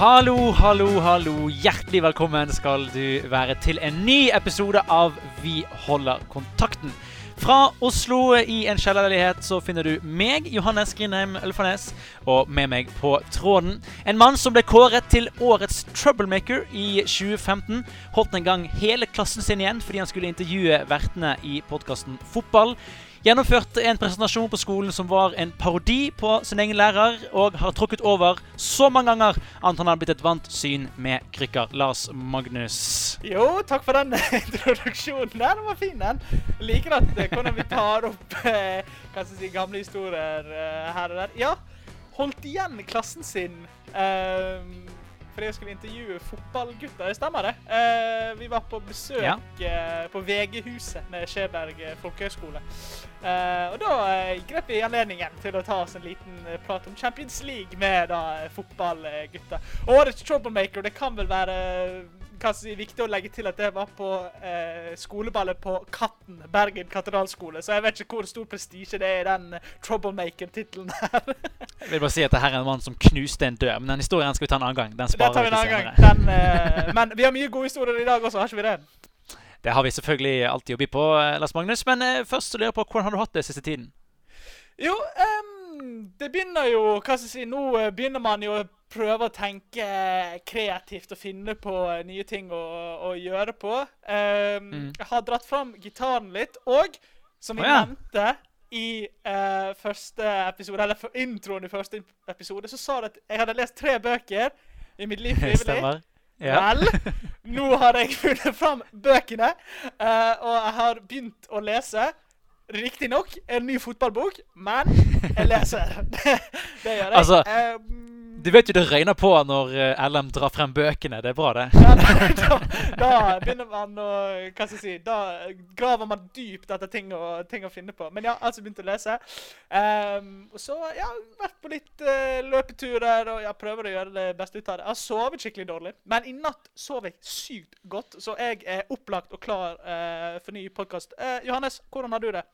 Hallo, hallo, hallo. Hjertelig velkommen skal du være til en ny episode av Vi holder kontakten. Fra Oslo i en kjellerleilighet så finner du meg, Johannes Grindheim Ølfarnes, og med meg på tråden en mann som ble kåret til årets troublemaker i 2015. Holdt en gang hele klassen sin igjen fordi han skulle intervjue vertene i podkasten Fotball. Gjennomførte en presentasjon på skolen som var en parodi på sin egen lærer, og har tråkket over så mange ganger at han har blitt et vant syn med krykker. Lars Magnus. Jo, takk for den introduksjonen. der, Den var fin, den. Jeg liker at eh, hvordan vi tar opp eh, si, gamle historier eh, her og der. Ja, holdt igjen klassen sin. Eh, fordi jeg skulle intervjue fotballgutter. Stemmer det. Uh, vi var på besøk Ja. uh, på VG-huset med Skjeberg eh, folkehøgskole. Uh, og da grep vi anledningen til å ta oss en liten prat om Champions League med da. Årets troublemaker, det kan vel være jeg viktig å legge til at det var på eh, skoleballet på Katten, Bergen katedralskole. Så jeg vet ikke hvor stor prestisje det er i den eh, troublemaker-tittelen her. Jeg vil bare si at det her er en mann som knuste en dør. Men den historien skal vi ta en annen gang. Den sparer vi ikke senere. Den, eh, men vi har mye gode historier i dag også, har ikke vi det? Det har vi selvfølgelig alltid å by på, eh, Lars Magnus. Men eh, først lurer jeg på hvordan har du hatt det siste tiden? Jo, um, det begynner jo Hva skal jeg si Nå eh, begynner man jo prøve å tenke kreativt og finne på eh, nye ting å, å gjøre på. Um, Mm. Jeg har dratt fram gitaren litt, og som vi Å, ja. nevnte i uh, første episode, eller introen i første episode, så sa du at jeg hadde lest tre bøker i mitt liv frivillig. Ja. Vel, nå har jeg funnet fram bøkene, uh, og jeg har begynt å lese. Riktignok en ny fotballbok, men jeg leser. det, det gjør jeg. Altså, Eh, Du vet jo det røyner på når eh, LM drar frem bøkene. Det er bra, det. ja, da, da, begynner man å Hva skal jeg si Da graver man dypt etter ting å, ting å finne på. Men ja, altså begynte å lese. Um, og så ja, vært på litt eh, løpeturer og ja, prøver å gjøre det beste ut av det. Jeg har sovet skikkelig dårlig, men i natt sov jeg sykt godt, så jeg er opplagt og klar uh, for ny podkast. Johannes, hvordan har du det?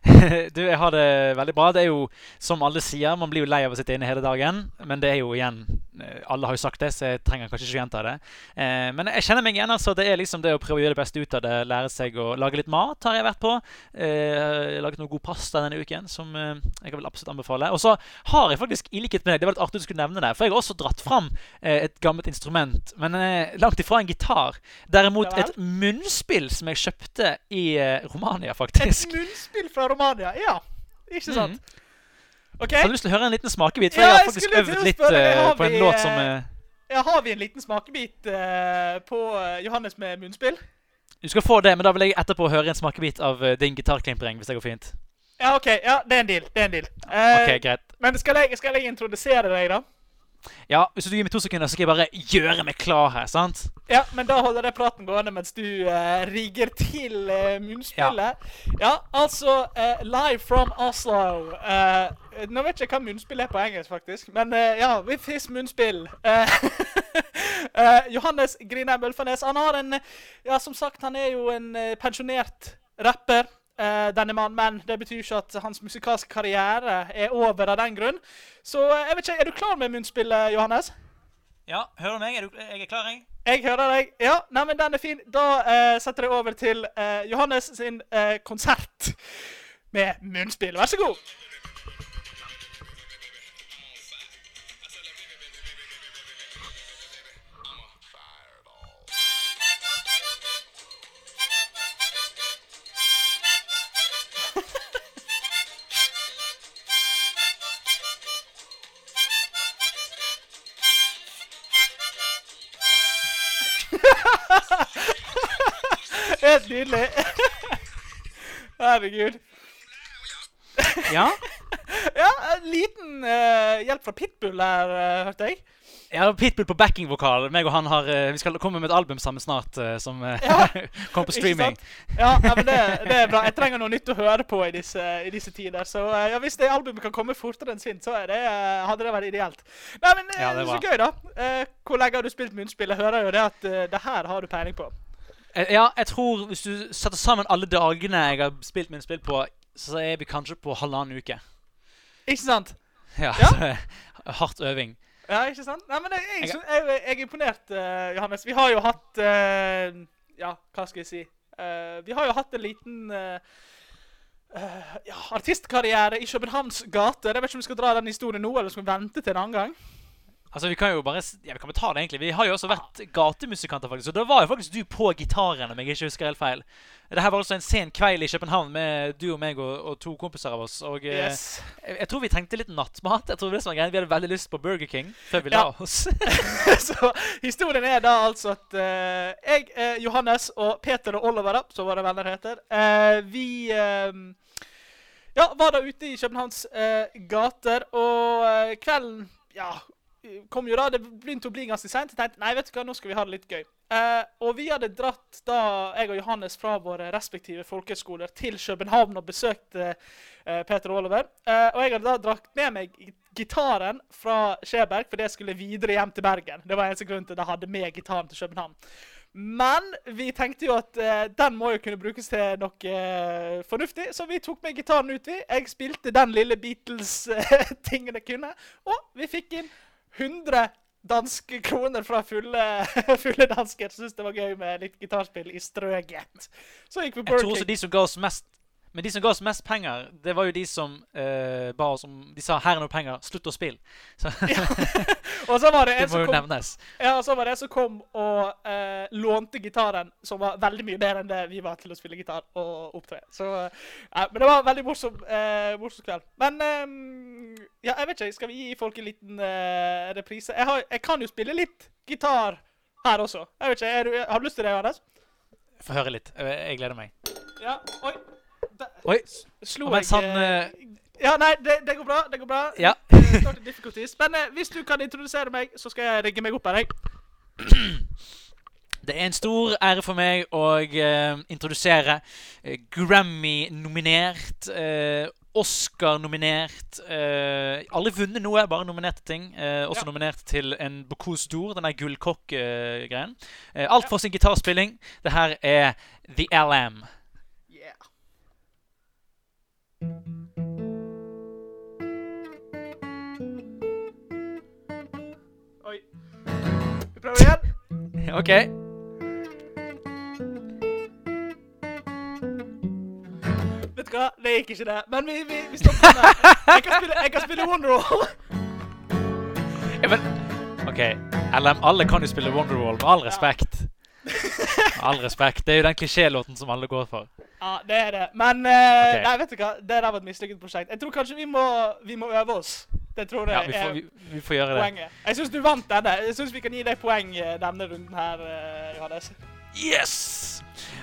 du, jeg har det veldig bra. Det er jo som alle sier, man blir jo lei av å sitte inne hele dagen. Men det er jo igjen eh, Alle har jo sagt det, så jeg trenger kanskje ikke gjenta det. Eh, men jeg kjenner meg igjen. altså Det er liksom det å prøve å gjøre det beste ut av det. Lære seg å lage litt mat har jeg vært på. Eh, laget noe god pasta denne uken som eh, jeg vil absolutt anbefale. Og så har jeg faktisk, i likhet med deg, det var litt artig du skulle nevne det, for jeg har også dratt fram eh, et gammelt instrument, men eh, langt ifra en gitar. Derimot et munnspill som jeg kjøpte i Romania, Et faktisk. Munnspill fra Romania. Ja, ikke sant? OK. Har du lyst til å høre en liten smakebit? For Ja, jeg har faktisk øvd litt har på en vi, låt som eh, Ja, har vi en liten smakebit uh, på Johannes med munnspill? Du skal få det, men da vil jeg etterpå høre en smakebit av din gitarklimpring. Hvis det går fint. Ja, OK. Ja, det er en deal. Det er en deal. Ok, greit. Men skal jeg, skal jeg introdusere deg, da? Ja, Hvis du gir meg to sekunder, så skal jeg bare gjøre meg klar her. sant? Ja, men da holder jeg praten gående mens du uh, rigger til uh, munnspillet. Ja. altså uh, Live from Oslo. Nå vet jeg hva munnspill er på engelsk, faktisk. Men ja, with his munnspill. Johannes Grinheim Bølfanes. Han har en Ja, som sagt, han er jo en pensjonert rapper. Eh, denne mannen, men det betyr ikke at hans musikalske karriere er over av den grunn. Så eh, jeg vet ikke, er du klar med munnspillet, Johannes? Ja, Hører du meg? Er du, jeg er klar, jeg? Jeg hører deg. Ja, nei, men den er fin. Da eh, setter jeg over til eh, Johannes sin eh, konsert med munnspill. Vær så god. Nydelig. Herregud. Ja? Ja, en liten uh, hjelp fra Pitbull her, uh, hørte jeg. Ja, Pitbull på backingvokal. Meg og han har, uh, Vi skal komme med et album sammen snart, Uh, som uh, Ja, kommer på streaming. Ja, ja men det, det er bra. Jeg trenger noe nytt å høre på i disse, i disse tider. Så ja, hvis det albumet kan komme fortere enn sint, så det, hadde det vært ideelt. Nei, men Ja, det er Så gøy, da. Hvor lenge har du spilt munnspill? Jeg hører jo det at det her har du peiling på. Eh, Ja, jeg tror hvis du setter sammen alle dagene jeg har spilt min spill på, så er vi kanskje på halvannen uke. Ikke sant? Ja, Ja. Hardt øving. Ja, ikke sant? Nei, men jeg, jeg, Jeg- jeg, er imponert, uh, Johannes. Vi har jo hatt uh, Ja, hva skal jeg si? Uh, vi har jo hatt en liten ja, artistkarriere i Københavns gater. Jeg vet ikke om vi skal dra den historien nå, eller skal vi vente til en annen gang? Altså, Vi kan jo bare ja, vi kan ta det, egentlig. Vi har jo også vært gatemusikanter, faktisk. Og da var jo faktisk du på gitaren, om jeg ikke husker helt feil. Det her var altså en sen kveld i København med du og meg og, og to kompiser av oss. Og eh, Yes. jeg, jeg tror vi trengte litt nattmat. Jeg tror det var greit. som var greia. Vi hadde veldig lyst på Burger King før vi Ja. la oss. Så historien er da altså at eh, jeg, eh, Johannes og Peter og Oliver, da, som våre venner heter, eh, vi ja, var da ute i Københavns gater, og kvelden ja, kom jo da, Det begynte å bli ganske seint. Jeg tenkte nei, vet du hva, nå skal vi ha det litt gøy. Eh, og vi hadde dratt da, jeg og Johannes fra våre respektive folkeskoler, til København og besøkte eh, Peter Oliver. Eh, og jeg hadde da dratt med meg gitaren fra Skjeberg fordi jeg skulle videre hjem til Bergen. Det var eneste grunn til at jeg hadde med gitaren til København. Men vi tenkte jo at eh, den må jo kunne brukes til noe eh, fornuftig, så vi tok med gitaren ut. vi. Jeg spilte den lille Beatles-tingen jeg kunne, og vi fikk inn 100 danske kroner fra fulle, fulle dansker syntes det var gøy med litt gitarspill i strøget. Så gikk vi Jeg Burger tror også King. de som ga oss mest Men de som ga oss mest penger, det var jo de som uh, ba oss om De sa 'her er noe penger, slutt å spille'. Så Og så var det en som kom. Ja, så var det en som kom og eh, lånte gitaren, som var veldig mye bedre enn det vi var til å spille gitar og opptre. Så, eh, men det var en veldig morsom, eh, morsom kveld. Men eh, ja, jeg vet ikke, skal vi gi folk en liten eh, reprise? Jeg, har, jeg kan jo spille litt gitar her også. Jeg vet ikke, er du, Har du lyst til det, Johannes? Få høre litt. Jeg, jeg gleder meg. Ja, oi. Da, Oi. slo jeg han eh, eh, Ja, nei, det, det går bra. Det går bra. Ja. Difficulties. Men eh, hvis du kan introdusere meg, så skal jeg rigge meg opp her, jeg. Det er en stor ære for meg å eh, introdusere eh, Grammy-nominert, eh, Oscar-nominert eh, Aldri vunnet noe, bare nominerte ting. Eh, også Ja. nominert til en Bocuse d'Or, den der gullkokk-greien. Eh, alt for sin gitarspilling. Det her er The LM. Yeah. OK. Vet du hva, det gikk ikke det. Men vi, vi, vi stopper med Jeg kan spille, jeg kan spille Wonderwall. Ja, men, OK. LM, alle kan jo spille Wonderwall, med all respekt. Med all respekt. Det er jo den klisjélåten som alle går for. Ja, det er det. Men uh, okay. nei, vet du hva, det der var et mislykket prosjekt. Jeg tror kanskje vi må, vi må øve oss. Det tror jeg Ja, vi får, vi, vi får gjøre det. poenget. Jeg syns du vant denne. Jeg syns vi kan gi deg poeng eh, denne runden her, eh, Johannes. Yes!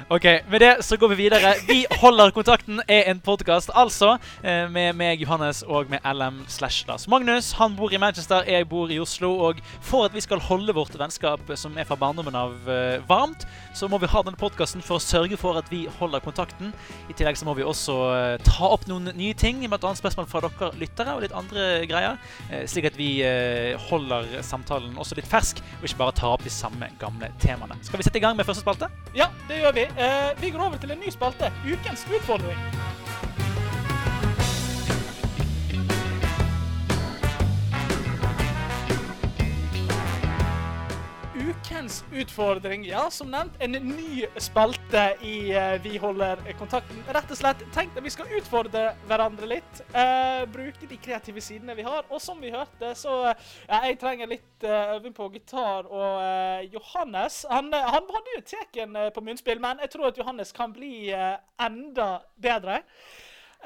Ok, Med det så går vi videre. Vi holder kontakten er en podkast altså eh, med meg, Johannes, og med LM slash Lars Magnus. Han bor i Manchester, jeg bor i Oslo. Og for at vi skal holde vårt vennskap som er fra barndommen av, eh, varmt, så må vi ha denne podkasten for å sørge for at vi holder kontakten. I tillegg så må vi også eh, ta opp noen nye ting, blant annet spørsmål fra dere lyttere og litt andre greier. eh, slik at vi eh, holder samtalen også litt fersk, og ikke bare tar opp de samme gamle temaene. Skal vi sette i gang med første spalte? Ja, det gjør vi. Eh, vi går over til en ny spalte. Ukens utfordring. Ukens utfordring, ja, som nevnt, en ny spalte i uh, Vi holder kontakten. Rett og slett tenkt at vi skal utfordre hverandre litt. Uh, bruke de kreative sidene vi har. Og som vi hørte, så ja, jeg trenger litt øving på gitar. Og Johannes han, han hadde jo teken på munnspill, men jeg tror at Johannes kan bli enda bedre.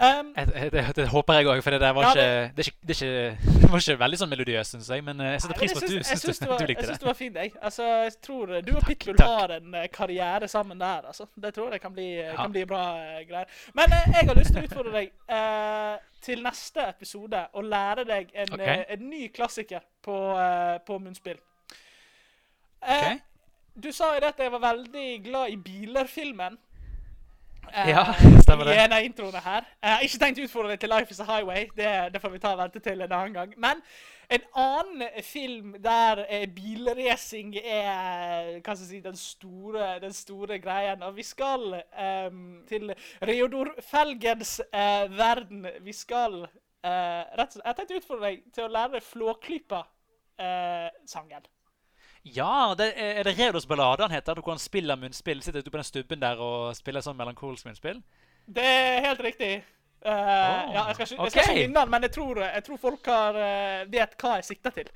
Um, Jeg, det, det håper jeg òg, for det der var, Ja, det, ikke, det, ikke, det var ikke veldig sånn melodiøst, syns jeg. Men eh, jeg setter pris på at du syns- du, var- du likte Jeg syns det. det var fint, jeg. Altså, jeg tror Du og Pitbull takk. har en eh, karriere sammen der, altså. Det tror jeg kan bli, Ja. kan bli bra eh, greier. Men eh, jeg har lyst til å utfordre deg uh, til neste episode og lære deg en, okay. eh, en ny klassiker på, uh, på munnspill. Uh, okay. Du sa jo det at jeg var veldig glad i biler-filmen. Eh, Ja, stemmer det. I en av introene her. Jeg har ikke tenkt å utfordre deg til Life is a Highway. Det, det får vi ta og vente til en annen gang. Men en annen film der eh, bilracing er hva skal jeg si, den store, den store greien. Og vi skal eh, til Reodor Felgens eh, verden. Vi skal eh, rett og slett Jeg tenkte å utfordre deg til å lære Flåklypa Strawberry-sangen. Ja, det er, er det Redos ballade han heter? Hvor han spiller munnspill? Sitter ute på den stubben der og spiller sånn melankolsk munnspill? Det er helt riktig. Uh, oh, ja, jeg skal ikke, jeg skal ikke vinne den, men jeg tror, jeg tror folk har, uh, vet hva jeg sikter til.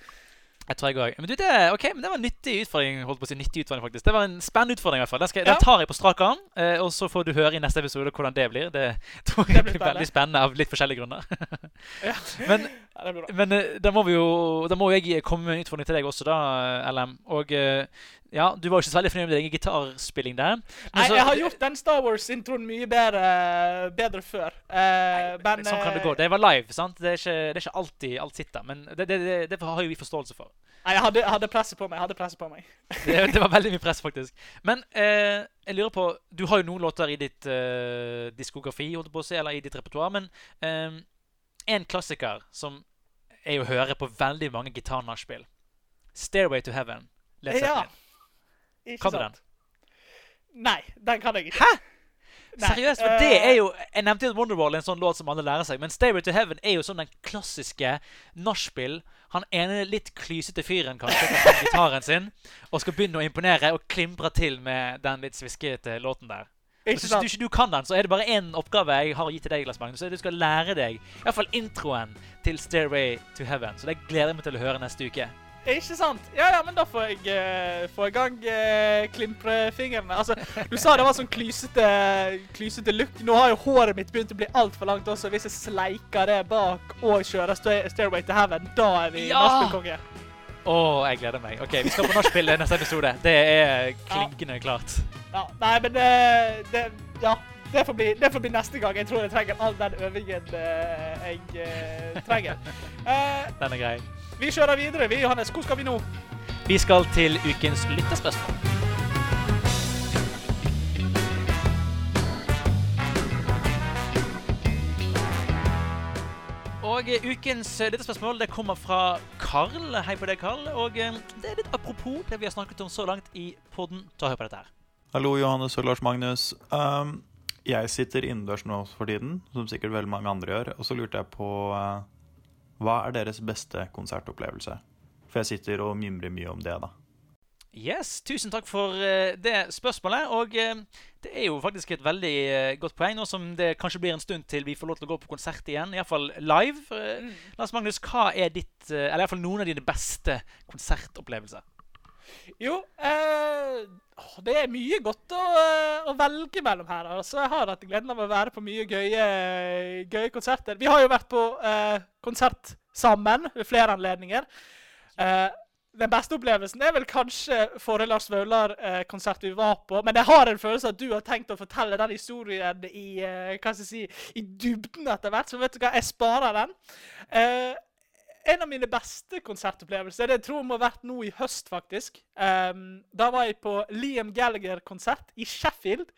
Jeg tror jeg òg. Men, du, det, okay, men det var en nyttig utfordring. holdt på å si nyttig utfordring faktisk. Det var en spennende utfordring. i hvert fall. Den, skal, ja. den tar jeg på strak arm, eh, og så får du høre i neste episode hvordan det blir. Det tror jeg det blir veldig spennende av litt forskjellige grunner. ja. Men, ja, men eh, da, må vi jo, da må jeg komme med en utfordring til deg også, da, LM. Og eh, ja, du var ikke så veldig fornøyd med din gitarspilling der. Nei, så, jeg har gjort den Star Wars-introen mye bedre, bedre før. Uh, nei, men, sånn kan det gå. Det var live, sant? Det er ikke, det er ikke alltid alt sitter. Men det, det, det, har jo vi forståelse for. Nei, jeg hadde, hadde presset på meg. Jeg hadde presset på meg. det, var veldig mye press, faktisk. Men uh, jeg lurer på Du har jo noen låter i ditt uh, diskografi, si, eller i ditt repertoar. Men en klassiker som er å høre på veldig mange gitarnachspiel, 'Stairway to Heaven'. Les ja. Ikke kan du den? Nei, den kan jeg ikke. Hæ? Nei. Seriøst? For det er jo Jeg nevnte jo Wonderwall, en sånn låt som alle lærer seg. Men Stairway to Heaven er jo sånn den klassiske nachspiel. Han ene litt klysete fyren kanskje tar gitaren sin og skal begynne å imponere og klimpre til med den litt sviskete låten der. Hvis du ikke du kan den, så er det bare én oppgave jeg har gitt til deg. Glass Magnus, så er det Du skal lære deg i hvert fall introen til Stairway to Heaven. Så det gleder jeg meg til å høre neste uke. Ikke sant? Ja, ja, men da får jeg uh, få i gang uh, klimprefingrene. Altså, du sa det var sånn klysete, klysete look. Nå har jo håret mitt begynt å bli altfor langt også. Hvis jeg sleiker det bak og kjører Stairway to Heaven, da er vi ja! nachspielkonge. Å, oh, jeg gleder meg. Ok, Vi skal på nachspiel neste episode. Det er klinkende ja. klart. Ja, Nei, men det, det Ja. Det får, bli, det får, bli, neste gang. Jeg tror jeg trenger all den øvingen uh, jeg trenger. den er grei. Vi kjører videre. Vi, Johannes, hvor skal vi nå? Vi skal til ukens lyttespørsmål. Og ukens lyttespørsmål det kommer fra Karl. Hei på deg, Karl. Og eh, det er litt apropos det vi har snakket om så langt i podden. Ta og hør på dette her. Hallo, Johannes og Lars Magnus. Um, jeg sitter innendørs nå for tiden, som sikkert veldig mange andre gjør. Og så lurte jeg på uh, hva er deres beste konsertopplevelse? For jeg sitter og mimrer mye om det, da. Yes, Tusen takk for uh, det spørsmålet. Og uh, det er jo faktisk et veldig uh, godt poeng, nå som det kanskje blir en stund til vi får lov til å gå på konsert igjen. Iallfall live. Mm. Lars Magnus, hva er ditt, eller iallfall noen av dine beste konsertopplevelser? Jo, eh, det er mye godt å, å, velge mellom her. Altså, jeg har hatt gleden av å være på mye gøye, gøye konserter. Vi har jo vært på eh, konsert sammen ved flere anledninger. Eh, den beste opplevelsen er vel kanskje forrige Lars Vaular-konsert vi var på. Men jeg har en følelse at du har tenkt å fortelle den historien i, eh, si, i dybden etter hvert. Så vet du hva, jeg sparer den. Eh, en av mine beste konsertopplevelser det tror jeg må ha vært nå i høst, faktisk. Um, da var jeg på Liam Gallagher-konsert i Sheffield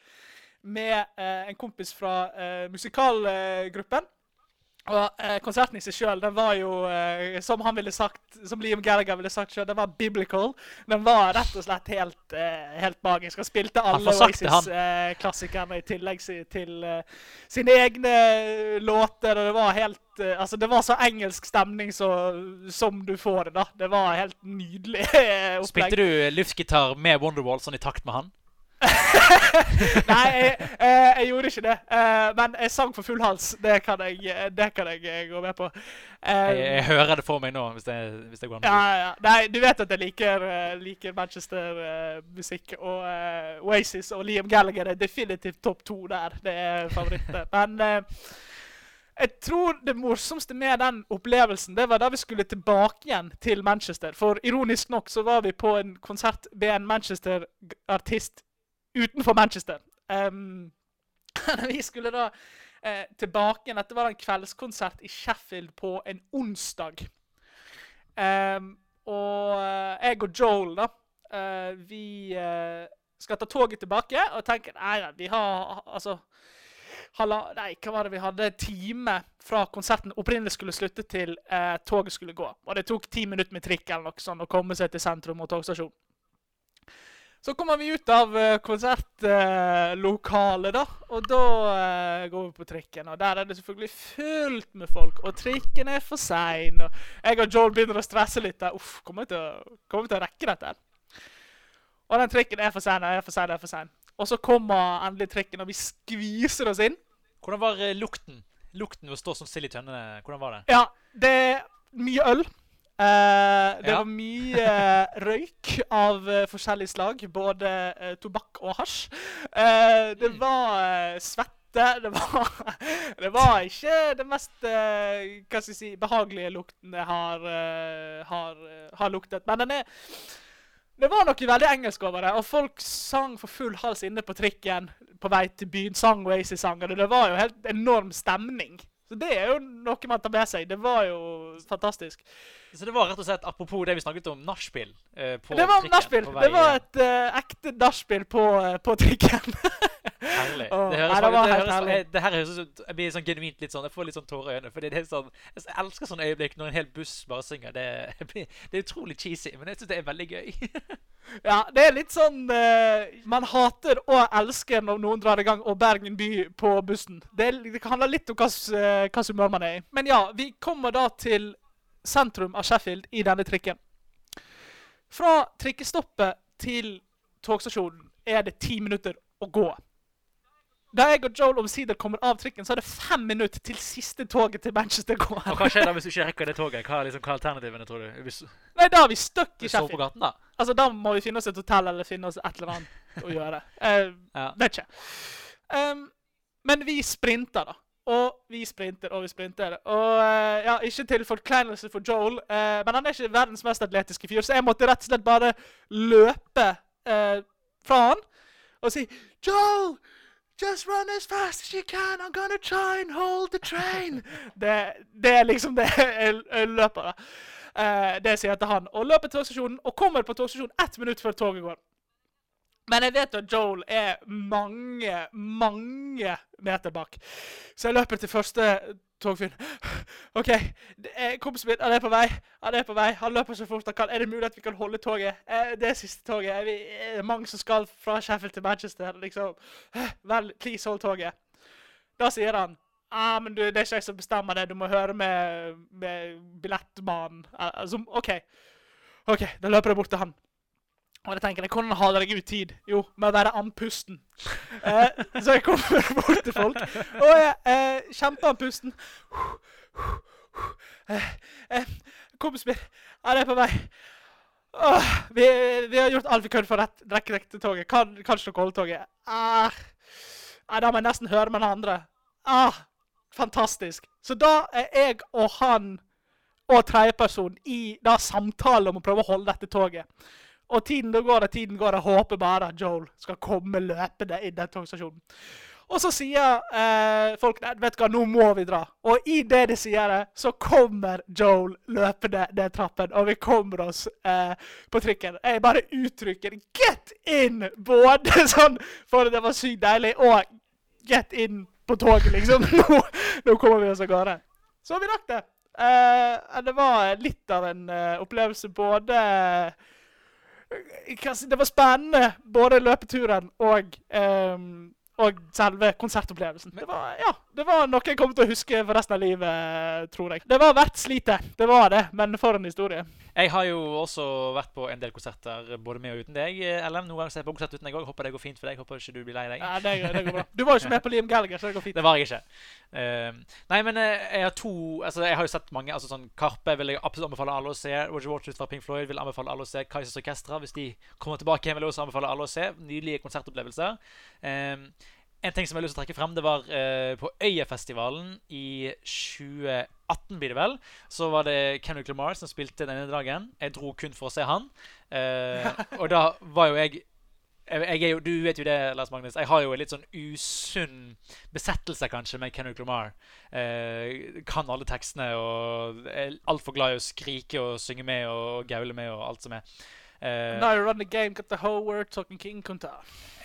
med uh, en kompis fra uh, musikalgruppen. Og eh, Konserten i seg sjøl var jo, eh, som han ville sagt, som Liam Gallagher ville sagt selv, den var biblical. Den var rett og slett helt, eh, helt magisk. Han spilte alle Oasis-klassikerne i tillegg til eh, sine egne låter. og Det var helt, eh, altså det var så engelsk stemning så, som du får det. da. Det var helt nydelig eh, opplegg. Spilte du luftgitar med Wonderwall sånn i takt med han? Nei, jeg, jeg, jeg, gjorde ikke det. Uh, men jeg sang for full hals. Det kan jeg, det kan jeg eh, gå med på. Jeg, jeg, hører det for meg nå, hvis det, hvis det går an. Ja, ja. Nei, du vet at jeg liker, liker Manchester-musikk. Og Oasis og Liam Gallagher er definitivt topp to der. Det er favoritter. Men jeg tror det morsomste med den opplevelsen det var da vi skulle tilbake igjen til Manchester. For ironisk nok så var vi på en konsert med en Manchester-artist utenfor Manchester. Um, vi skulle da eh, tilbake igjen. Dette var en kveldskonsert i Sheffield på en onsdag. Um, og eh, jeg og Joel, da, uh, vi uh, skal ta toget tilbake og tenker Nei, vi har altså Halla, nei, hva var det vi hadde? Time fra konserten opprinnelig skulle slutte til eh, toget skulle gå. Og det tok ti minutter med trikk eller noe sånt å komme seg til sentrum og togstasjon. Så kommer vi ut av uh, konsertlokalet, da. Og da uh, går vi på trikken. Og der er det selvfølgelig fullt med folk. Og trikken er for sein. Og jeg og Joel begynner å stresse litt. der. Uff, kommer vi til, å- kommer vi til å rekke dette? Og den trikken er for sein, er for sein, er for sein. Og så kommer endelig trikken, og vi skviser oss inn. Hvordan var eh, lukten? Lukten ved å stå som sild i tønnene, hvordan var det? Ja, det er mye øl. Eh, det Ja. var mye røyk av uh, forskjellig slag. Både tobakk og hasj. Det Mm. var svette. Det var, det var ikke det mest hva skal jeg si, behagelige lukten jeg har, har, har luktet. Men den er det var noe veldig engelsk over det, og folk sang for full hals inne på trikken på vei til byen. Sang Oasis-sanger. Det var jo helt enorm stemning. Så det er jo noe man tar med seg. Det var jo fantastisk. Så det var rett og slett, apropos det vi snakket om, nachspiel eh, på det var trikken. nachspiel. Det var et uh, ekte nachspiel på, eh, på trikken. Herlig. Det høres nei, det var det helt herlig. jeg- Det her høres ut Jeg blir sånn genuint litt sånn Jeg får litt sånn tårer i øynene. Fordi det er sånn Jeg elsker sånne øyeblikk når en hel buss bare synger. Det, det er utrolig cheesy, men jeg syns det er veldig gøy. Ja, det er litt sånn uh, Man hater og elsker når noen drar i gang og Bergen by på bussen. Det, det handler litt om hvilket uh, humør man er i. Men ja, vi kommer da til sentrum av Sheffield i denne trikken. Fra trikkestoppet til togstasjonen er det ti minutter å gå. Da jeg og Joel omsider kommer av trikken, så er det fem minutter til siste toget til Manchester går. Og hva skjer da hvis du ikke rekker det toget? Hva er liksom, hva er alternativene, tror du? Hvis Nei, da er vi stuck i Sheffield. gaten, da? Altså, Da må vi finne oss et hotell eller finne oss et eller annet å gjøre. Uh, Ja. vet ikke. Um, men vi sprinter, da. Og vi sprinter og vi sprinter. Og uh, ja, ikke til forkleinelse for Joel, uh, men han er ikke verdens mest atletiske fyr, så jeg måtte rett og slett bare løpe uh, fra han og si Joel! Just run as fast as you can. I'm gonna try and hold the train. det, det er liksom det løpere. Eh, det sier jeg til han. Og løper til togstasjonen, og kommer på togstasjonen ett minutt før toget går. Men jeg vet at Joel er mange, mange meter bak. Så jeg løper til første togfyren. OK, kompisen min, han er på vei. Han er på vei. Han løper så fort han kan. Er det mulig at vi kan holde toget? Eh, Det er siste toget. Er vi, er det mange som skal fra Sheffield til Manchester? Liksom. Vel, please, hold toget. Da sier han ah, men du, det er ikke jeg som bestemmer det. Du må høre med, med billettmannen. Eh, Altså, OK. OK, da løper jeg bort til han. Og jeg tenker, hvordan holder jeg ut tid? Jo, med å være andpusten. Eh, så jeg kommer bort til folk, og jeg eh, kjemper andpusten. Eh, eh, Kompisen min, han er på vei. Åh, vi, vi har gjort alt vi kunne for å rekke rett toget. Kan, kanskje dere holde toget? Ah, da må jeg nesten høre med den andre. Ah, fantastisk. Så da er jeg og han og tredjeperson i da samtale om å prøve å holde dette toget. Og tiden det går og tiden går, jeg håper bare at Joel skal komme løpende inn den togstasjonen. Og så sier eh, folk vet du hva, nå må vi dra. Og i det de sier det, så kommer Joel løpende ned trappen, og vi kommer oss eh, på trikken. Jeg bare uttrykker 'get in!' både sånn for det var sykt deilig, og 'get in' på toget, liksom. Nå, nå kommer vi oss av gårde. Så vi rakk det. Eh, det var litt av en eh, opplevelse både hva skal jeg si, Det var spennende, både løpeturen og um, og selve konsertopplevelsen. Det var, ja, det var noe jeg kommer til å huske for resten av livet, tror jeg. Det var verdt slitet. Det var det, men for en historie. Jeg har jo også vært på en del konserter både med og uten deg. LM, noen ganger ser jeg på konsert uten deg òg. Håper det går fint for deg. Håper ikke du blir lei deg. Ja, det, det går bra. Du var jo ikke med på Liam Gallagher, så det går fint. Det var jeg ikke. Uh, nei, men eh, jeg har to Altså, jeg har jo sett mange. altså sånn Karpe vil jeg absolutt anbefale alle å se. Roger Waters fra Pink Floyd vil anbefale alle å se. Kaizers Orkestra, hvis de kommer tilbake igjen, vil jeg også anbefale alle å se. Nydelige konsertopplevelser. Ehm, en ting som jeg har lyst til å trekke frem, det var eh, på Øyafestivalen i 2018, blir det vel. Så var det Kendrick Lamar som spilte denne dagen. Jeg dro kun for å se han. Eh, og da var jo jeg jeg, jo, Du vet jo det, Lars Magnus. Jeg har jo en litt sånn usunn besettelse kanskje med Kendrick Lamar. Eh, kan alle tekstene og er altfor glad i å skrike og synge med og gaule med og alt som er. Eh, Now you run the game, got the whole world talking King Kunta.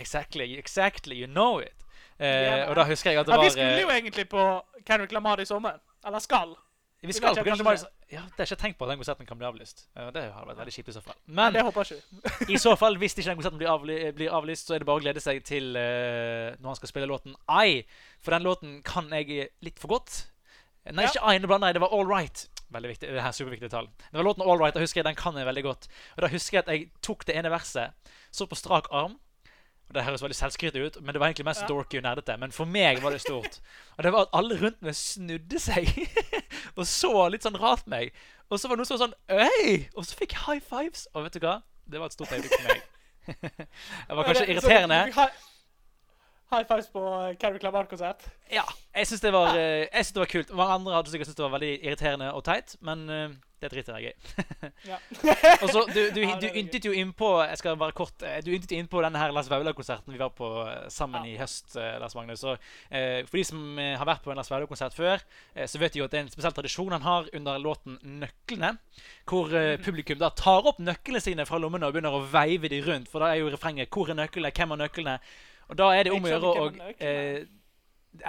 exactly, exactly, you know it. Uh, yeah, og da husker jeg at det Ja, vi skulle eh, jo egentlig på Kendrick Lamar i sommer. Eller skal. Vi skal på Kendrick Lamar. ja, Det har jeg ikke tenkt på at den konserten kan bli avlyst. Eh, Det har vært veldig kjipt i så fall. Men Ja, det håper jeg ikke. i så fall, hvis ikke den konserten blir, avly blir avlyst, så er det bare å glede seg til uh, når han skal spille låten I. For den låten kan jeg litt for godt. Nei, Ja. ikke nå blander. Det var All Right. Veldig viktig, det her superviktige superviktig detalj. Det var låten All Right, og husker jeg, den kan jeg veldig godt. Og da husker jeg at jeg tok det ene verset, så på strak arm. Og Det høres veldig selvskrytende ut, men det var egentlig mest Ja. dorky og nerdete. Men for meg var det stort. Og det var at alle rundt meg snudde seg og så litt sånn rart meg. Og så var det noen som var sånn Øy! Og så fikk jeg high fives. Og vet du hva? Det var et stort øyeblikk for meg. det var kanskje irriterende. High, fives på Carrie Clamart-konsert. Ja, jeg syns det, var, eh, jeg synes det var kult. Mange andre hadde sikkert syntes det var veldig irriterende og teit, men eh, det driter jeg i. Ja. Og så, du, du, Ja, du yntet jo innpå Jeg skal bare kort eh, Du yntet innpå denne her Lars Vaular-konserten vi var på sammen sammen i høst, eh, Lars Magnus. Eh, for de som eh, har vært på en Lars Vaular-konsert før, eh, så vet de jo at det er en spesiell tradisjon han har under låten 'Nøklene', hvor eh, Mhm. publikum da tar opp nøklene sine fra lommene og begynner å veive de rundt. For da er jo refrenget 'Hvor er nøklene? Hvem har nøklene?' Og da er det om å gjøre å eh,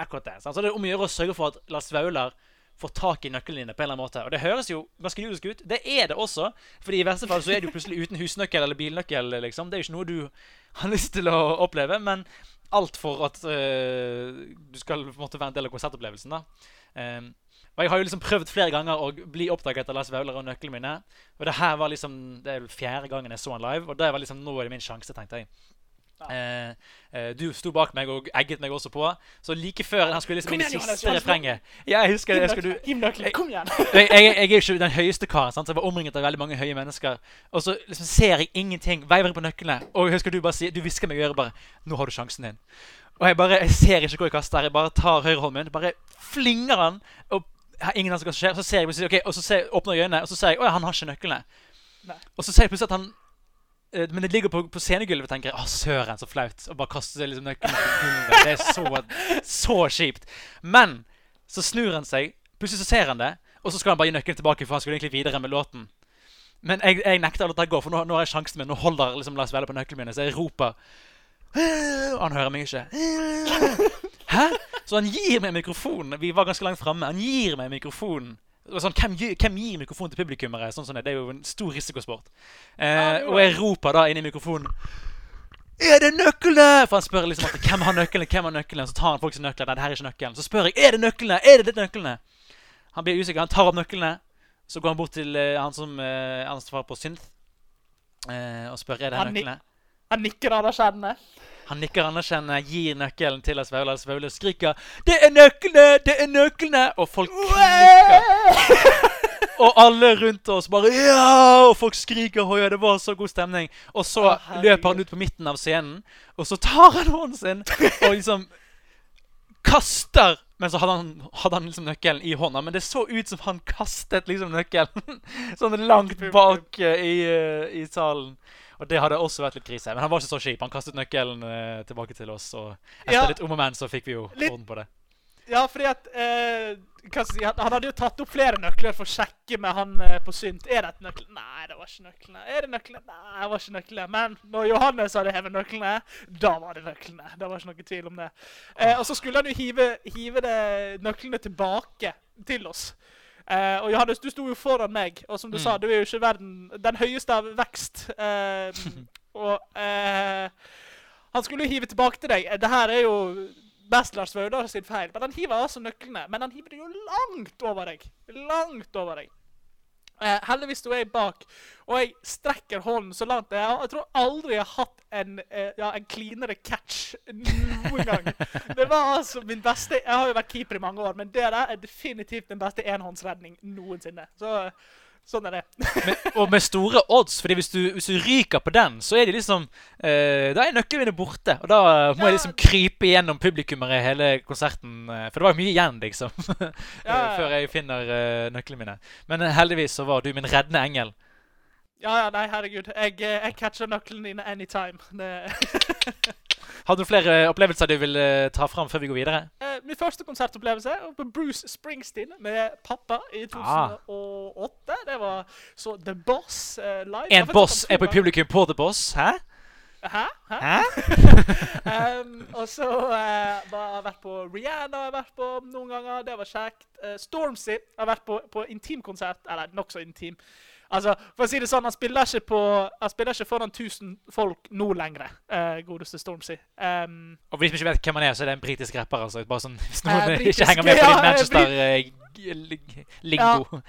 Akkurat det. Sant? Så det er om å gjøre å sørge for at Lars Vaular får tak i nøklene dine på en eller annen måte. Og det høres jo ganske judisk ut. Det er det også. Fordi i verste fall så er du plutselig uten husnøkkel eller bilnøkkel. liksom. Det er jo ikke noe du har lyst til å oppleve. Men alt for at øh, du skal på en måte være en del av konsertopplevelsen. da. Um, og jeg har jo liksom prøvd flere ganger å bli oppdaget av Lars Vaular og nøklene mine. Og det her var liksom Det er fjerde gangen jeg så han live, og det var liksom nå er det min sjanse, tenkte jeg. Eh, eh, du sto bak meg og egget meg også på. Så like før han skulle liksom inn i siste refrenget Ja, jeg husker det. Jeg, skulle, jeg, jeg, jeg er jo ikke den høyeste karen, sant? så jeg var omringet av veldig mange høye mennesker. Og så liksom ser jeg ingenting. Veiver på nøklene. Og jeg husker du bare sier Du hvisker meg i øret bare 'Nå har du sjansen din'. Og jeg bare Jeg ser ikke hvor jeg kaster. Jeg bare tar høyrehånden min, bare flinger han. Og ingen anelse hva som skjer. Så ser jeg plutselig Ok, og så ser, åpner jeg øynene, og så ser jeg 'Å ja, han har ikke nøklene'. Nei. Og så ser jeg plutselig at han Men det ligger på, på scenegulvet, tenker jeg. Å, søren, så flaut. Og bare kaster seg liksom nøkkelen på gulvet. Det er så, så kjipt. Men så snur han seg. Plutselig så ser han det, og så skal han bare gi nøkkelen tilbake, for han skulle egentlig videre med låten. Men jeg, jeg nekter å la det gå, for nå, nå har jeg sjansen min. Nå holder liksom Lars Velle på nøkkelen min, så jeg roper og han hører meg ikke. Hæ? Så han gir meg mikrofonen. Vi var ganske langt framme. Han gir meg mikrofonen. Sånn, hvem, hvem gir mikrofon til publikummere? Sånn sånn, det. er jo en stor risikosport. Eh, og jeg roper da inn i mikrofonen Er det nøklene? For han spør liksom at, hvem har nøklene. hvem har nøklene? Så tar han folks nøkler. Nei, det her er ikke nøkkelen. Så spør jeg er det nøklene. Er det det nøklene? Han blir usikker. Han tar opp nøklene. Så går han bort til uh, han som uh, ansvarer på synth, uh, og spør er det Han nøklene. Han nikker anerkjennende. Han nikker anerkjennende, gir nøkkelen til Lars Vaular. Lars Vaular skriker 'Det er nøklene! Det er nøklene!' Og folk klikker. Og alle rundt oss bare 'Ja!' Og folk skriker. «Å det var så god stemning. Og så Å, løper han ut på midten av scenen, og så tar han hånden sin og liksom kaster Men så hadde han, hadde han liksom nøkkelen i hånda. Men det så ut som han kastet liksom nøkkelen sånn langt bak eh, i, eh, i salen. Og det hadde også vært litt krise. Men han var ikke så kjip. Han kastet nøkkelen eh, tilbake til oss. Og etter Ja. litt om og men så fikk vi jo Litt- orden på det. Ja, fordi at eh, si, han, han hadde jo tatt opp flere nøkler for å sjekke med han eh, på synt. Er det et nøkkel? Nei, det var ikke nøklene. Er det nøklene? Nei, det var ikke nøklene. Men når Johannes hadde hevet nøklene, da var det nøklene. Det var ikke noe tvil om det. Eh, og så skulle han jo hive, hive det, nøklene tilbake til oss. Eh, og Johannes, du sto jo foran meg, og som du Mm. sa, du er jo ikke verden den høyeste av vekst. Uh, og uh, han skulle jo hive tilbake til deg. Det her er jo best Lars Vaular sin feil, men han hiver altså nøklene. Men han hiver det jo langt over deg. Langt over deg. Eh, heldigvis sto jeg bak, og jeg strekker hånden så langt jeg. Jeg tror aldri jeg har hatt en, eh, ja, en cleanere catch noen gang. Det var altså min beste Jeg har jo vært keeper i mange år, men det der er definitivt den beste enhåndsredning noensinne. Så sånn er det. Men, og med store odds, Fordi hvis du, hvis du ryker på den, så er det liksom eh, Da er nøklene borte. Og da må Ja. jeg liksom krype gjennom publikummere hele konserten. eh, for det var jo mye igjen, liksom. eh, Ja. Før jeg finner eh, nøklene mine. Men eh, heldigvis så var du min reddende engel. Ja, ja, nei, herregud. Jeg, jeg catcher nøklene dine anytime. Det Hadde du flere opplevelser du vil eh, ta fram før vi går videre? Eh, min første konsertopplevelse var på Bruce Springsteen med pappa i 2008. Det var så The Boss eh, live. En boss er på publikum på The Boss. Hæ? Hæ? Hæ? Hæ? um, og så uh, har jeg vært på Rihanna har jeg vært på noen ganger. Det var kjekt. Uh, Stormzy har vært på, på intimkonsert. Eller nokså intim. Altså, for å si det sånn, Han spiller ikke, på, han spiller ikke foran 1000 folk nå lenger, uh, godeste Stormzy. Um, Og hvis vi ikke vet hvem han er, så er det en britisk rapper. altså. Bare sånn, Hvis Eh, noen britisk, ikke henger med på ja, din Manchester-lingo.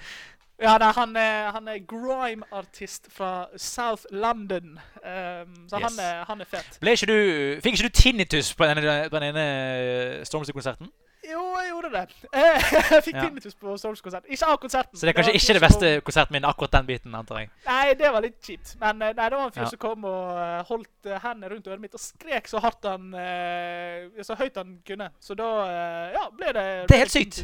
ja, nei, han er, han er grime-artist fra South London. Um, så Yes. han, er, han er fet. Ble ikke du, fikk ikke du tinnitus på den ene, på den ene Stormzy-konserten? Jo, jeg gjorde det. Eh, jeg fikk Ja. tinnitus på Souls-konserten. Ikke av konserten. Så det er kanskje det ikke det beste beste konserten min, akkurat den biten, antar jeg. Nei, det var litt kjipt. Men eh, nei, det var en fyr Ja. som kom og eh, holdt hendene rundt øret mitt og skrek så hardt han Så høyt han kunne. Så da ja, ble det Det er helt sykt.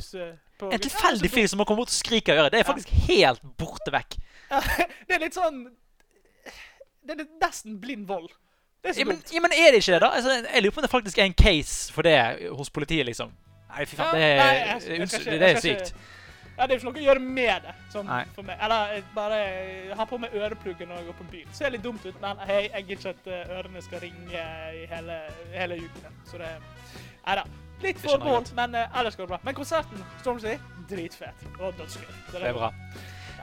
på- En tilfeldig fyr som må komme bort og skrike i øret. Det er faktisk helt borte vekk. Det er litt sånn Det er nesten blind vold. Det er så Ja, men, dumt. ja, men er det ikke det, da? Altså, jeg lurer på om det faktisk er en case for det hos politiet, liksom. Nei, fy faen. Det er, nei, jeg- jeg ikke- det er sykt. Ja, Det er jo ikke noe å gjøre med det. Sånn, Nei. for meg. Eller jeg bare ha på meg øreplugger når jeg går på byen. Ser litt dumt ut, men hei, jeg gidder ikke at eh, ørene skal ringe i hele, hele uken. Så det Nei da. Litt forbehold, men uh, ellers går det bra. Men konserten, Stormzy, dritfet. Og dødsgøy. Det er bra.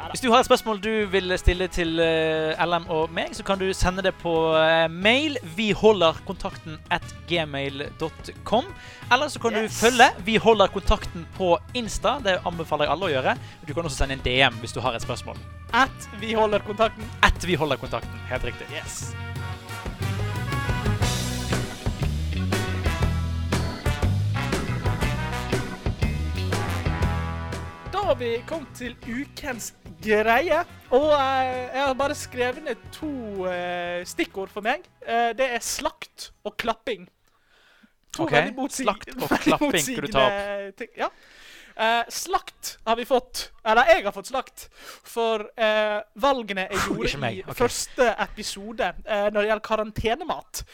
Hvis du har et spørsmål du vil stille til eh, LM og meg, så kan du sende det på eh, mail. Vi holder kontakten at gmail.com. Eller så kan Yes. du følge Vi holder kontakten på Insta. Det anbefaler jeg alle å gjøre. Du kan også sende en DM hvis du har et spørsmål. At vi holder kontakten. At vi holder kontakten. Helt riktig. Yes. Har vi kommet til ukens greie. Og eh, jeg har bare skrevet ned to eh, stikkord for meg. Eh, det er slakt og klapping. To okay. veldig motsig- motsigende ting. Ja. Eh, slakt har vi fått, eller jeg har fått slakt, for eh, valgene jeg gjorde meg, i første episode eh, når det gjelder karantenemat.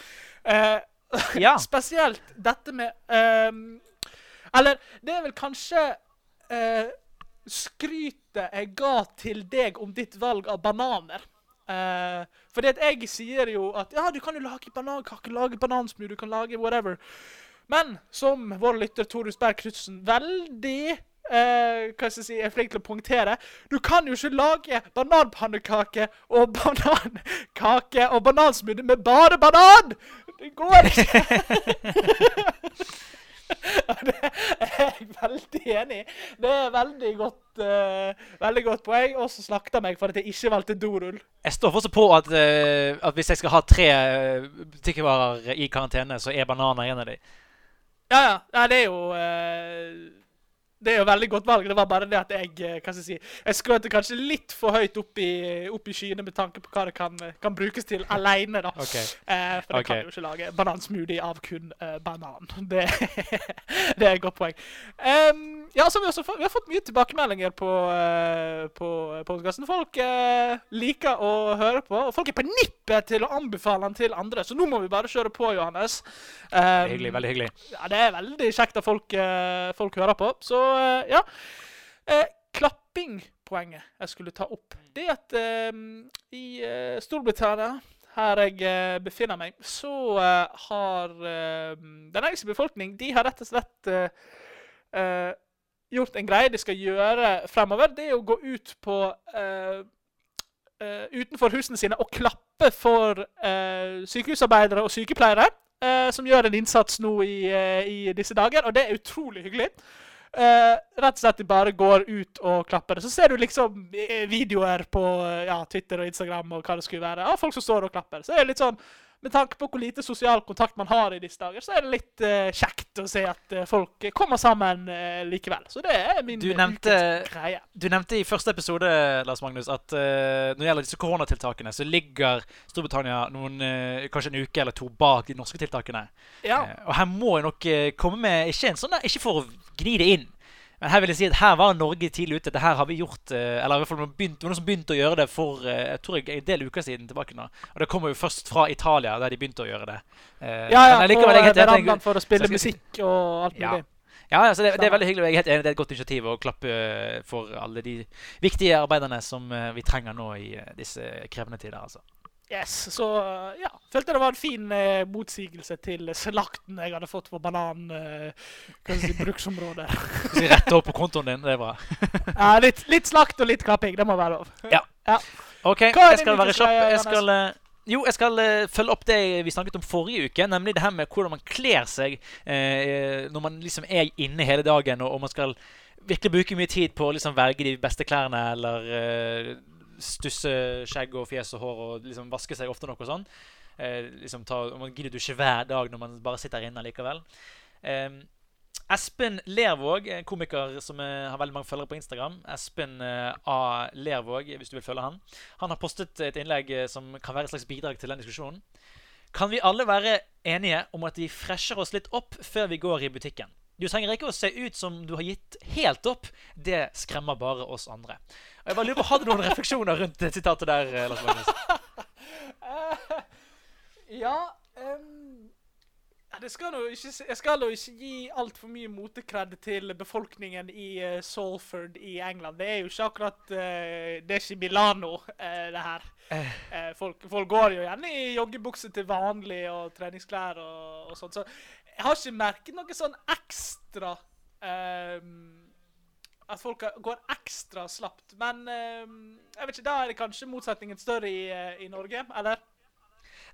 Eh, Ja. Spesielt dette med ehm, Eller det er vel kanskje eh, skrytet jeg ga til deg om ditt valg av bananer. Uh, fordi at jeg sier jo at ja, du kan jo lage banankake, lage banansmoothie, du kan lage whatever. Men som vår lytter Torus Berg Knutsen veldig uh, hva skal jeg si, er flink til å poengtere Du kan jo ikke lage bananpannekake og banankake og banansmoothie med bare banan! Det går ikke! Det er jeg veldig enig i. Det er veldig godt, uh, veldig godt poeng. Og så slakta meg for at jeg ikke valgte dorull. Jeg står fortsatt på at, uh, at hvis jeg skal ha tre eh, butikkvarer i karantene, så er bananer en av dem. Ja, ja. Nei, det er jo eh, Det er jo veldig godt valg. Det var bare det at jeg eh, hva skal jeg si, jeg skrøt kanskje litt for høyt opp i, opp i skyene med tanke på hva det kan, kan brukes til alene, da. Okay. Eh, for det okay. kan jo ikke lage banansmoothie av kun eh, banan. Det, det er et godt poeng. Em, ja, vi, også vi har fått mye tilbakemeldinger på, uh, på podkasten. Folk uh, liker å høre på, og folk er på nippet til å anbefale den til andre. Så nå må vi bare kjøre på, Johannes. Er hyggelig. Veldig hyggelig. ja, det er veldig kjekt at folk, uh, folk hører på. Så eh, ja. Eh, klappingpoenget jeg skulle ta opp, det er at eh, i eh, Storbritannia, her jeg eh, befinner meg, så eh, har eh, den engelske befolkning de har rett og slett eh, eh, gjort en greie de skal gjøre fremover. Det er å gå ut på uh, uh, utenfor husene sine og klappe for uh, sykehusarbeidere og sykepleiere som gjør en innsats nå i, i disse dager, og det er utrolig hyggelig. Rett og slett de bare går ut og klapper. Så ser du liksom videoer på ja, Twitter og Instagram og hva det skulle være, av folk som står og klapper. Så er litt sånn med tanke på hvor lite sosial kontakt man har i disse dager, så er det litt uh, kjekt å se at uh, folk kommer sammen uh, likevel. Så det er min Du nevnte- greie. Du nevnte i første episode Lars Magnus, at når det gjelder disse koronatiltakene, så ligger Storbritannia noen, kanskje en uke eller to bak de norske tiltakene. Ja. Og her må jeg nok komme med Ikke en sånn ikke for å gni det inn, men her vil jeg si at her var Norge tidlig ute. Det her har vi gjort eh, Eller i hvert fall noen begynt, noen som begynte å gjøre det for eh, jeg tror jeg, en del uker siden tilbake nå. Og det kommer jo først fra Italia, der de begynte å gjøre det. Eh, Ja, ja, helt enig- verandaen for å spille skal musikk og alt mulig. Ja, altså det, det er veldig hyggelig. Jeg er helt enig, det er et godt initiativ å klappe for alle de viktige arbeiderne som vi trenger nå i disse krevende tider. altså. Yes, så ja. Følte det var en fin eh, motsigelse til slakten jeg hadde fått på banan... eh, si, bruksområdet. Rett opp på kontoen din. Det er bra. ja, litt, litt, slakt og litt klapping. Det må være lov. Ja. ja. OK, jeg skal være kjapp. Jeg skal jo, jeg skal uh, følge opp det vi snakket om forrige uke. Nemlig det her med hvordan man kler seg uh, når man liksom er inne hele dagen, og, og, man skal virkelig bruke mye tid på å liksom, velge de beste klærne, eller stusse skjegg og fjes og hår og liksom vaske seg ofte nok og sånn. liksom ta, og man gidder du ikke hver dag når man bare sitter inne likevel. Eh, Espen Lervåg, en komiker som er, har veldig mange følgere på Instagram. Espen eh, A. Lervåg, hvis du vil følge han. Han har postet et innlegg eh, som kan være et slags bidrag til den diskusjonen. Kan vi alle være enige om at vi fresher oss litt opp før vi går i butikken? Du trenger ikke å se ut som du har gitt helt opp. Det skremmer bare oss andre. Og jeg bare lurer på, Hadde du noen refleksjoner rundt det sitatet der? Lars Magnus? ja um ja, skal ikke, jeg skal jo ikke gi altfor mye motekred til befolkningen i uh, Salford i England. Det er jo ikke akkurat uh, Det er ikke Milano, uh, det her. Folk, folk, går jo gjerne i joggebukse til vanlig og treningsklær og, og sånt. Så jeg har ikke merket noe sånn ekstra um, At folk går ekstra slapt. Men um, jeg vet ikke, da er det kanskje motsetningen større i, i Norge, eller?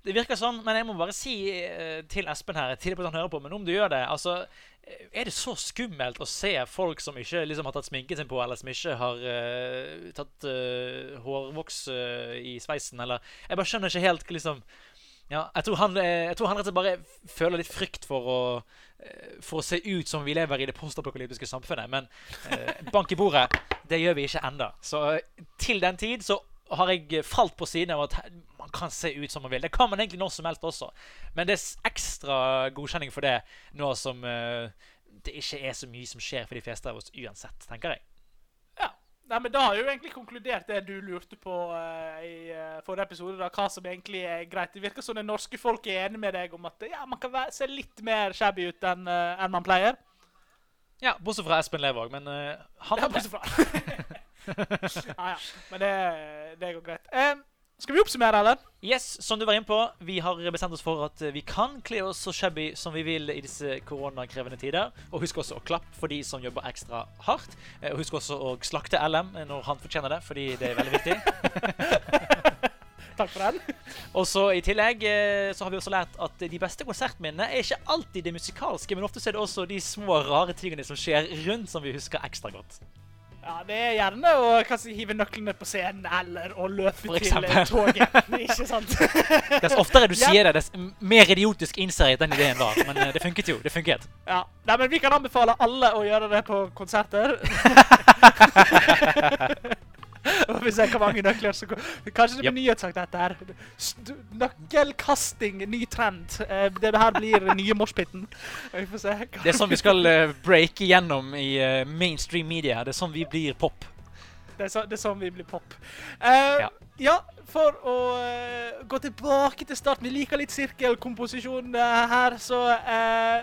Det virker sånn, men jeg må bare si uh, til Espen her tidlig på at han hører på, men om du gjør det altså, eh, Er det så skummelt å se folk som ikke liksom, har tatt sminken sin på, eller som ikke har uh, tatt uh, hårvoks i sveisen, eller Jeg bare skjønner ikke helt liksom ja, jeg tror, han, jeg tror han rett og slett bare føler litt frykt for å, for å se ut som vi lever i det postapokalyptiske samfunnet. Men eh, bank i bordet, det gjør vi ikke ennå. Så til den tid så har jeg falt på siden av at man kan se ut som man vil. Det kan man egentlig når som helst også. Men det er ekstra godkjenning for det nå som eh, det ikke er så mye som skjer for de fleste av oss uansett, tenker jeg. Nei, men Da har jo egentlig konkludert det du lurte på uh, i uh, forrige episode. da, Hva som egentlig er greit. Det virker som det norske folk er enig med deg om at ja, man kan være, se litt mer shabby ut enn en man pleier. Ja, bortsett fra Espen Levaag, men han Ja, bortsett fra. ja, ja. Men det, det går greit. Eh, skal vi oppsummere, eller? Yes, som du var inne på, vi har bestemt oss for at vi kan kle oss så shabby som vi vil i disse koronakrevende tider. Og husk også å klappe for de som jobber ekstra hardt. Eh, og husk også å slakte LM når han fortjener det, fordi det er veldig viktig. Takk for den. Og så I tillegg eh, så har vi også lært at de beste konsertminnene er ikke alltid det musikalske, men ofte er det også de små, rare tingene som skjer rundt, som vi husker ekstra godt. Ja, Det er gjerne å kanskje hive nøklene på scenen eller å løpe til toget. Ikke sant? Dess oftere du sier det, dess mer idiotisk innser jeg den ideen var. Men eh, det funket jo. det funket. Ja, Nei, men Vi kan anbefale alle å gjøre det på konserter. Vi ser hvor mange nøkler som går. Kanskje det blir yep. nyhetssak, dette her. Nøkkelkasting, ny trend. Eh, det her blir nye moshpiten. Vi får se. Det er sånn vi skal uh, breake gjennom i uh, mainstream media. Det er sånn vi blir pop. Det er, så, det er sånn vi blir pop. Uh, ja. ja. for å gå tilbake til starten Vi liker litt sirkelkomposisjon her, så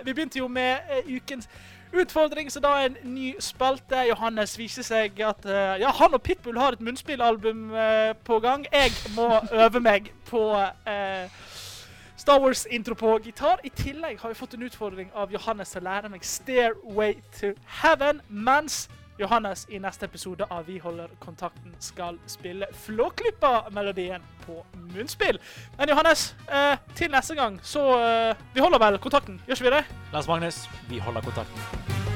vi begynte jo med ukens Utfordring, så da er en ny spalte. Johannes viser seg at uh, ja, han og Pitbull har et munnspillalbum uh, på gang. Jeg må øve meg på uh, Star Wars-intro på gitar. I tillegg har vi fått en utfordring av Johannes til å lære meg 'Stairway to Heaven', mens Johannes i neste episode av Vi holder kontakten skal spille Flåklypa-melodien på munnspill. Men Johannes, eh, til neste gang så eh, Vi holder vel kontakten, gjør ikke vi det? Lars Magnus, vi holder kontakten.